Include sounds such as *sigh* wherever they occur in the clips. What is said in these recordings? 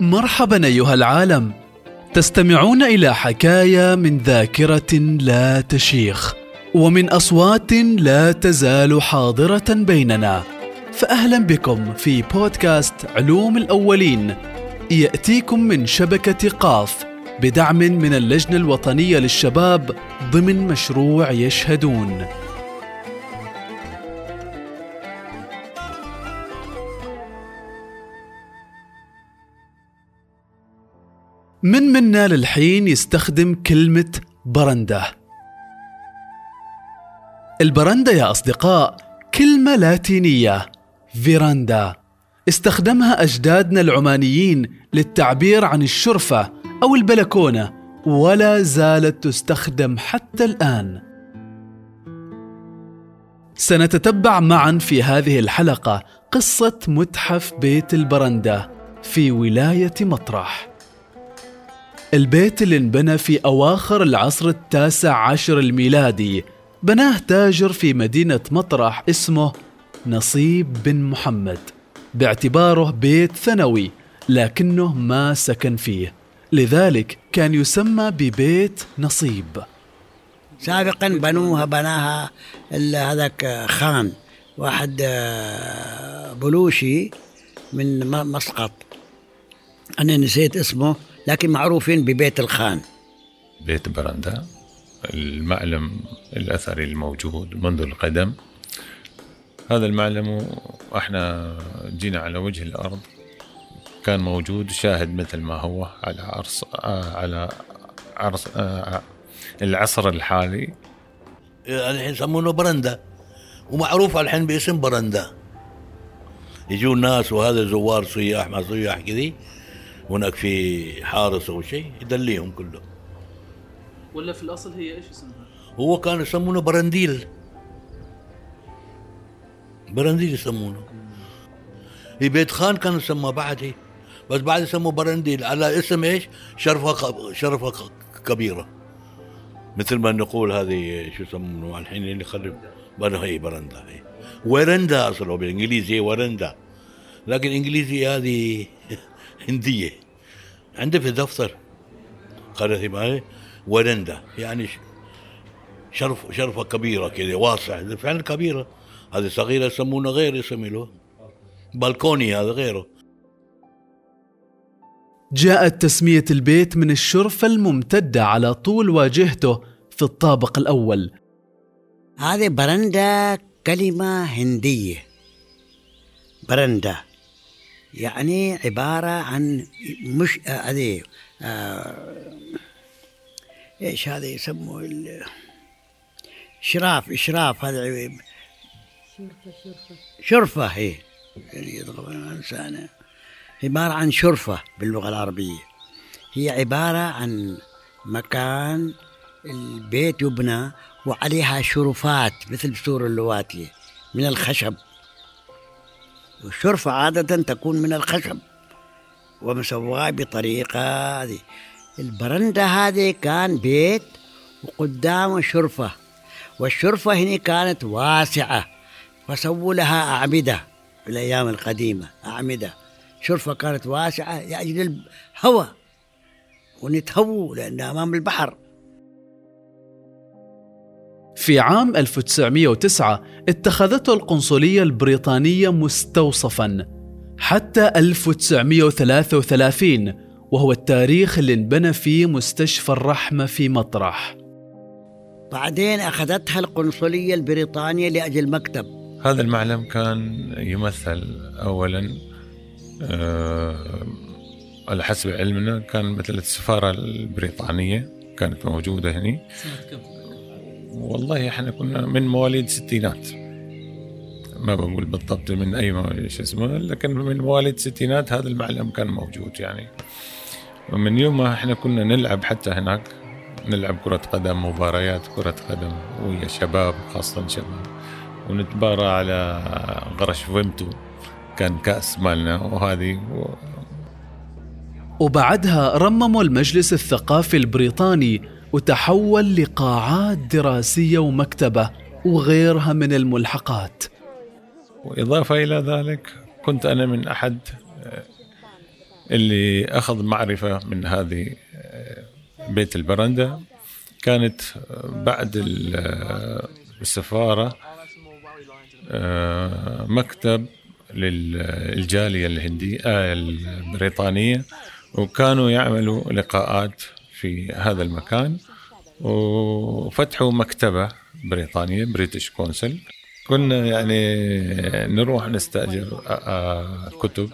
مرحبا أيها العالم. تستمعون إلى حكاية من ذاكرة لا تشيخ ومن أصوات لا تزال حاضرة بيننا. فاهلا بكم في بودكاست علوم الأولين. يأتيكم من شبكة قاف بدعم من اللجنة الوطنية للشباب ضمن مشروع يشهدون. من منا للحين يستخدم كلمة برندة؟ البرندة يا أصدقاء كلمة لاتينية فيراندا. استخدمها أجدادنا العمانيين للتعبير عن الشرفة أو البلكونة ولا زالت تستخدم حتى الآن. سنتتبع معا في هذه الحلقة قصة متحف بيت البرندة في ولاية مطرح. البيت اللي انبنى في أواخر العصر التاسع عشر الميلادي. بناه تاجر في مدينة مطرح اسمه نصيب بن محمد. باعتباره بيت ثانوي لكنه ما سكن فيه. لذلك كان يسمى ببيت نصيب. سابقا بنوها بناها هذاك خان واحد آه، بلوشي من مسقط. أنا نسيت اسمه. لكن معروفين ببيت الخان. بيت برندا المعلم الأثري الموجود منذ القدم. هذا المعلم إحنا جينا على وجه الأرض كان موجود شاهد مثل ما هو على عرص على عرص العصر الحالي. الحين يسمونه برندا ومعروف الحين باسم برندا. يجون ناس وهذا زوار سياح ما سياح كذي. هناك في حارس أو شيء يدليهم كله ولا في الأصل هي إيش اسمها؟ هو كان يسمونه برنديل. برنديل يسمونه. في بيت خان كان يسمى بعد بس بعد يسموه برنديل. على اسم إيش؟ شرفه شرفه كبيرة. مثل ما نقول هذه شو يسمونه الحين اللي خرب هي برندا هي ورندا اصله بالإنجليزي ورندا لكن الإنجليزي هذه هندية. عنده في دفتر قرية معي ورندا يعني شرف شرفة كبيرة كذا واسع فعلا كبيرة. هذه صغيرة يسمونه غير يسمونه بالكوني هذا غيره. جاءت تسمية البيت من الشرفة الممتدة على طول واجهته في الطابق الأول. هذه برندا كلمة هندية. برندا. يعني عبارة عن مش هذه آه إيش هذا يسموه؟ شراف إشراف هذا شرفة شرفة. شرفة هي يضرب الإنسان. عبارة عن شرفة باللغة العربية. هي عبارة عن مكان البيت يبنى وعليها شرفات مثل بسور اللواتية من الخشب. والشرفة عادة تكون من الخشب ومسواة بطريقة هذه. البرندة هذه كان بيت وقدامه شرفة والشرفة هنا كانت واسعة فسووا لها أعمدة في الأيام القديمة أعمدة. شرفة كانت واسعة لأجل الهواء ونتهووا لأنها أمام البحر. في عام 1909 اتخذته القنصلية البريطانية مستوصفا حتى 1933 وهو التاريخ اللي انبنى فيه مستشفى الرحمة في مطرح. بعدين أخذتها القنصلية البريطانية لأجل مكتب. هذا المعلم كان يمثل أولا أه على حسب علمنا كان مثل السفارة البريطانية كانت موجودة هنا والله إحنا كنا من مواليد الستينات. ما بقول بالضبط من أي شو اسمه لكن من مواليد الستينات هذا المعلم كان موجود يعني. ومن يوم ما إحنا كنا نلعب حتى هناك نلعب كرة قدم مباريات كرة قدم ويا شباب خاصة شباب. ونتبارى على غرش فيمتو كان كأس مالنا وهذه. و... وبعدها رمموا المجلس الثقافي البريطاني وتحول لقاعات دراسية ومكتبة وغيرها من الملحقات. وإضافة إلى ذلك كنت أنا من أحد اللي أخذ معرفة من هذه آه، بيت البرندة. كانت بعد ال- السفارة آه، مكتب للجالية الهندية آه، البريطانية. وكانوا يعملوا لقاءات في هذا المكان. وفتحوا مكتبة بريطانية British Council كنا يعني نروح نستأجر كتب.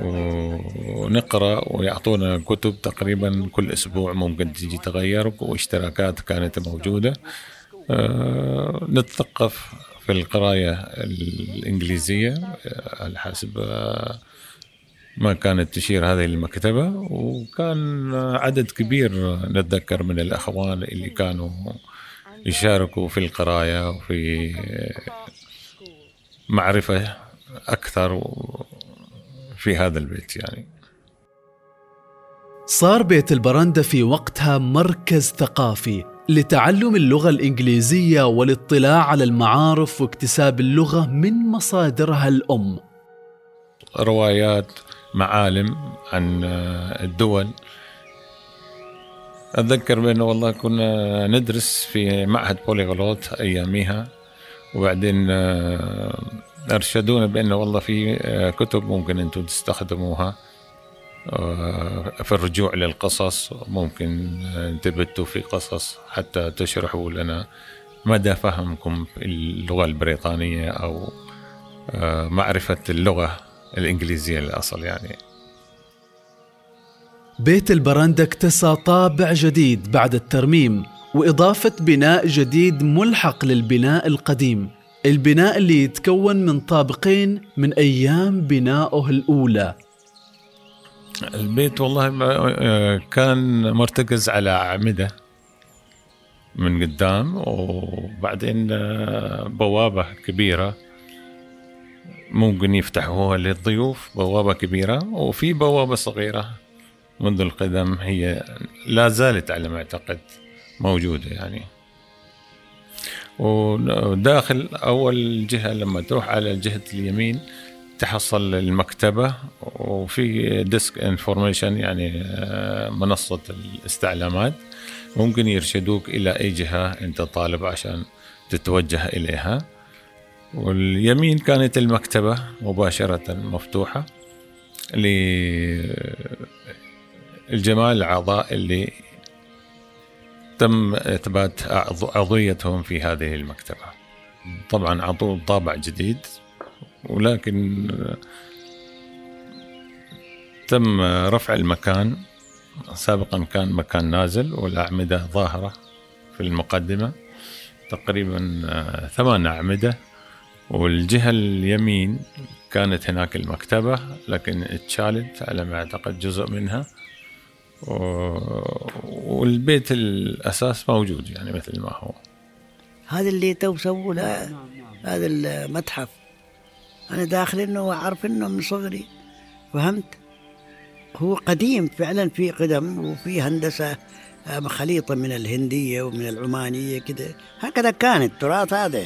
ونقرأ ويعطونا كتب تقريبا كل أسبوع ممكن تجي تغير واشتراكات كانت موجودة. نتثقف في القراية الإنجليزية على حسب ما كانت تشير هذه المكتبة وكان عدد كبير نتذكر من الأخوان اللي كانوا يشاركوا في القراية وفي معرفة أكثر في هذا البيت يعني. صار بيت البرندة في وقتها مركز ثقافي لتعلم اللغة الإنجليزية والاطلاع على المعارف واكتساب اللغة من مصادرها الأم. روايات معالم عن الدول. أتذكر بأنه والله كنا ندرس في معهد بوليغلوت أياميها وبعدين آه، أرشدونا بأنه والله في آه، كتب ممكن أنتم تستخدموها آه، في الرجوع للقصص. ممكن آه، تبتوا في قصص حتى تشرحوا لنا مدى فهمكم اللغة البريطانية أو آه، معرفة اللغة. الإنجليزية الأصل يعني. بيت البرندة اكتسى طابع جديد بعد الترميم وإضافة بناء جديد ملحق للبناء القديم. البناء اللي يتكون من طابقين من أيام بنائه الأولى. البيت والله آه، كان مرتكز على أعمدة من قدام وبعدين آه، بوابة كبيرة. ممكن يفتحوها للضيوف بوابة كبيرة وفي بوابة صغيرة منذ القدم هي لا زالت على ما أعتقد موجودة يعني. وداخل أول جهة لما تروح على جهة اليمين تحصل المكتبة وفي desk information يعني آه، منصة الاستعلامات. ممكن يرشدوك إلى أي جهة أنت طالب عشان تتوجه إليها. واليمين كانت المكتبة مباشرة مفتوحة للجماعة الأعضاء اللي تم إثبات عضويتهم في هذه المكتبة. طبعا عطوا طابع جديد ولكن تم رفع المكان. سابقا كان مكان نازل والأعمدة ظاهرة في المقدمة تقريبا ثمان أعمدة. والجهة اليمين كانت هناك المكتبة لكن اتشالت على ما أعتقد جزء منها. والبيت الأساس موجود يعني مثل ما هو. هذا اللي تو سووا له هذا المتحف. أنا داخل إنه واعرف إنه من صغري. فهمت؟ هو قديم فعلا في قدم وفي هندسة آه، خليطه من الهندية ومن العمانية كده. هكذا كان التراث هذا.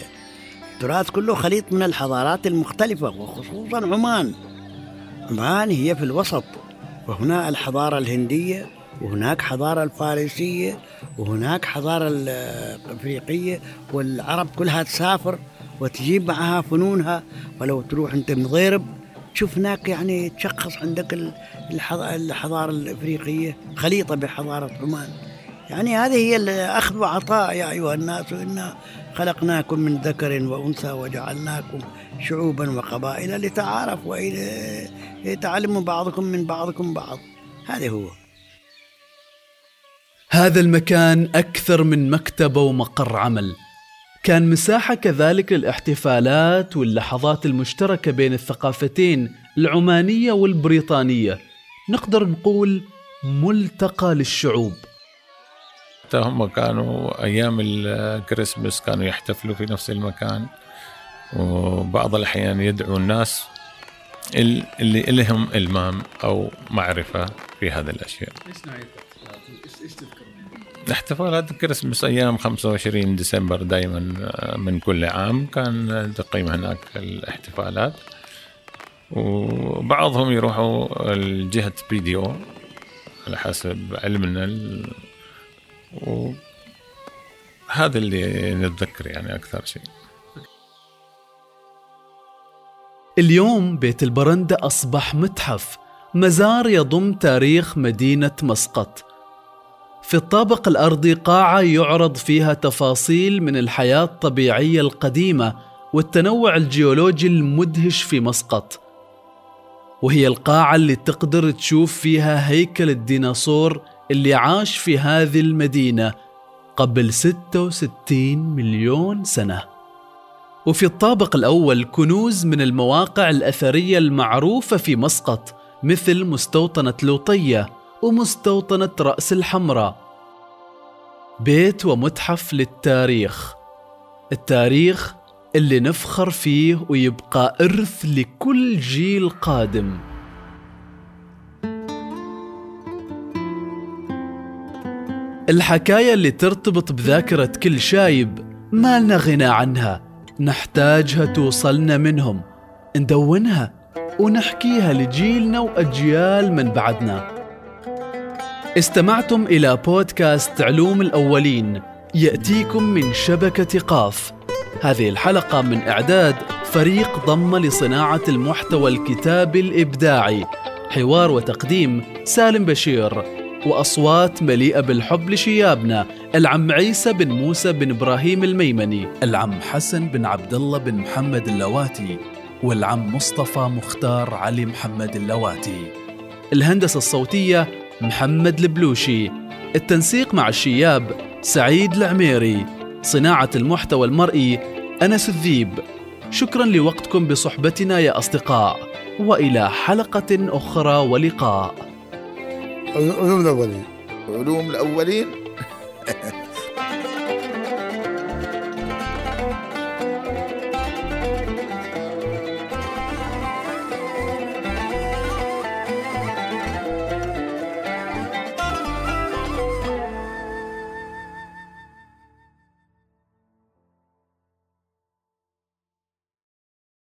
التراث كله خليط من الحضارات المختلفة وخصوصا عمان. عمان هي في الوسط وهنا الحضارة الهندية وهناك حضارة الفارسية وهناك حضارة الأفريقية والعرب كلها تسافر وتجيب معها فنونها. ولو تروح أنت مضيرب تشوف هناك يعني تشخص عندك ال- الحض- الحضارة الأفريقية خليطة بحضارة عمان. يعني هذه هي الأخذ وعطاء يا أيها الناس أنا خلقناكم من ذكر وأنثى وجعلناكم شعوبا وقبائل لتعارفوا والى يتعلموا بعضكم من بعضكم بعض. هذا هو. هذا المكان أكثر من مكتبة ومقر عمل. كان مساحة كذلك للاحتفالات واللحظات المشتركة بين الثقافتين العمانية والبريطانية. نقدر نقول ملتقى للشعوب. حتى هم كانوا أيام الكريسماس كانوا يحتفلوا في نفس المكان. وبعض الأحيان يدعوا الناس ال- اللي لهم إلمام أو معرفة في هذه الأشياء. احتفالات الكريسماس أيام 25 ديسمبر دائما من كل عام كان تقيم هناك الاحتفالات. وبعضهم يروحوا لجهة فيديو على حسب علمنا ال... وهذا اللي نتذكر يعني أكثر شيء. اليوم بيت البرندة أصبح متحف. مزار يضم تاريخ مدينة مسقط. في الطابق الأرضي قاعة يعرض فيها تفاصيل من الحياة الطبيعية القديمة والتنوع الجيولوجي المدهش في مسقط. وهي القاعة اللي تقدر تشوف فيها هيكل الديناصور اللي عاش في هذه المدينة. قبل 66 مليون سنة. وفي الطابق الأول كنوز من المواقع الأثرية المعروفة في مسقط مثل مستوطنة لوطية ومستوطنة رأس الحمراء. بيت ومتحف للتاريخ. التاريخ اللي نفخر فيه ويبقى إرث لكل جيل قادم. الحكاية اللي ترتبط بذاكرة كل شايب ما لنا غنى عنها. نحتاجها توصلنا منهم. ندونها ونحكيها لجيلنا وأجيال من بعدنا. استمعتم إلى بودكاست علوم الأولين. يأتيكم من شبكة قاف. هذه الحلقة من إعداد فريق ضم لصناعة المحتوى الكتابي الإبداعي. حوار وتقديم سالم بشير. وأصوات مليئة بالحب لشيابنا العم عيسى بن موسى بن إبراهيم الميمني العم حسن بن عبد الله بن محمد اللواتي والعم مصطفى مختار علي محمد اللواتي. الهندسة الصوتية محمد البلوشي. التنسيق مع الشياب سعيد العميري. صناعة المحتوى المرئي أنس الذيب. شكرا لوقتكم بصحبتنا يا أصدقاء وإلى حلقة أخرى ولقاء. علوم الأولين. علوم الأولين؟ *laughs*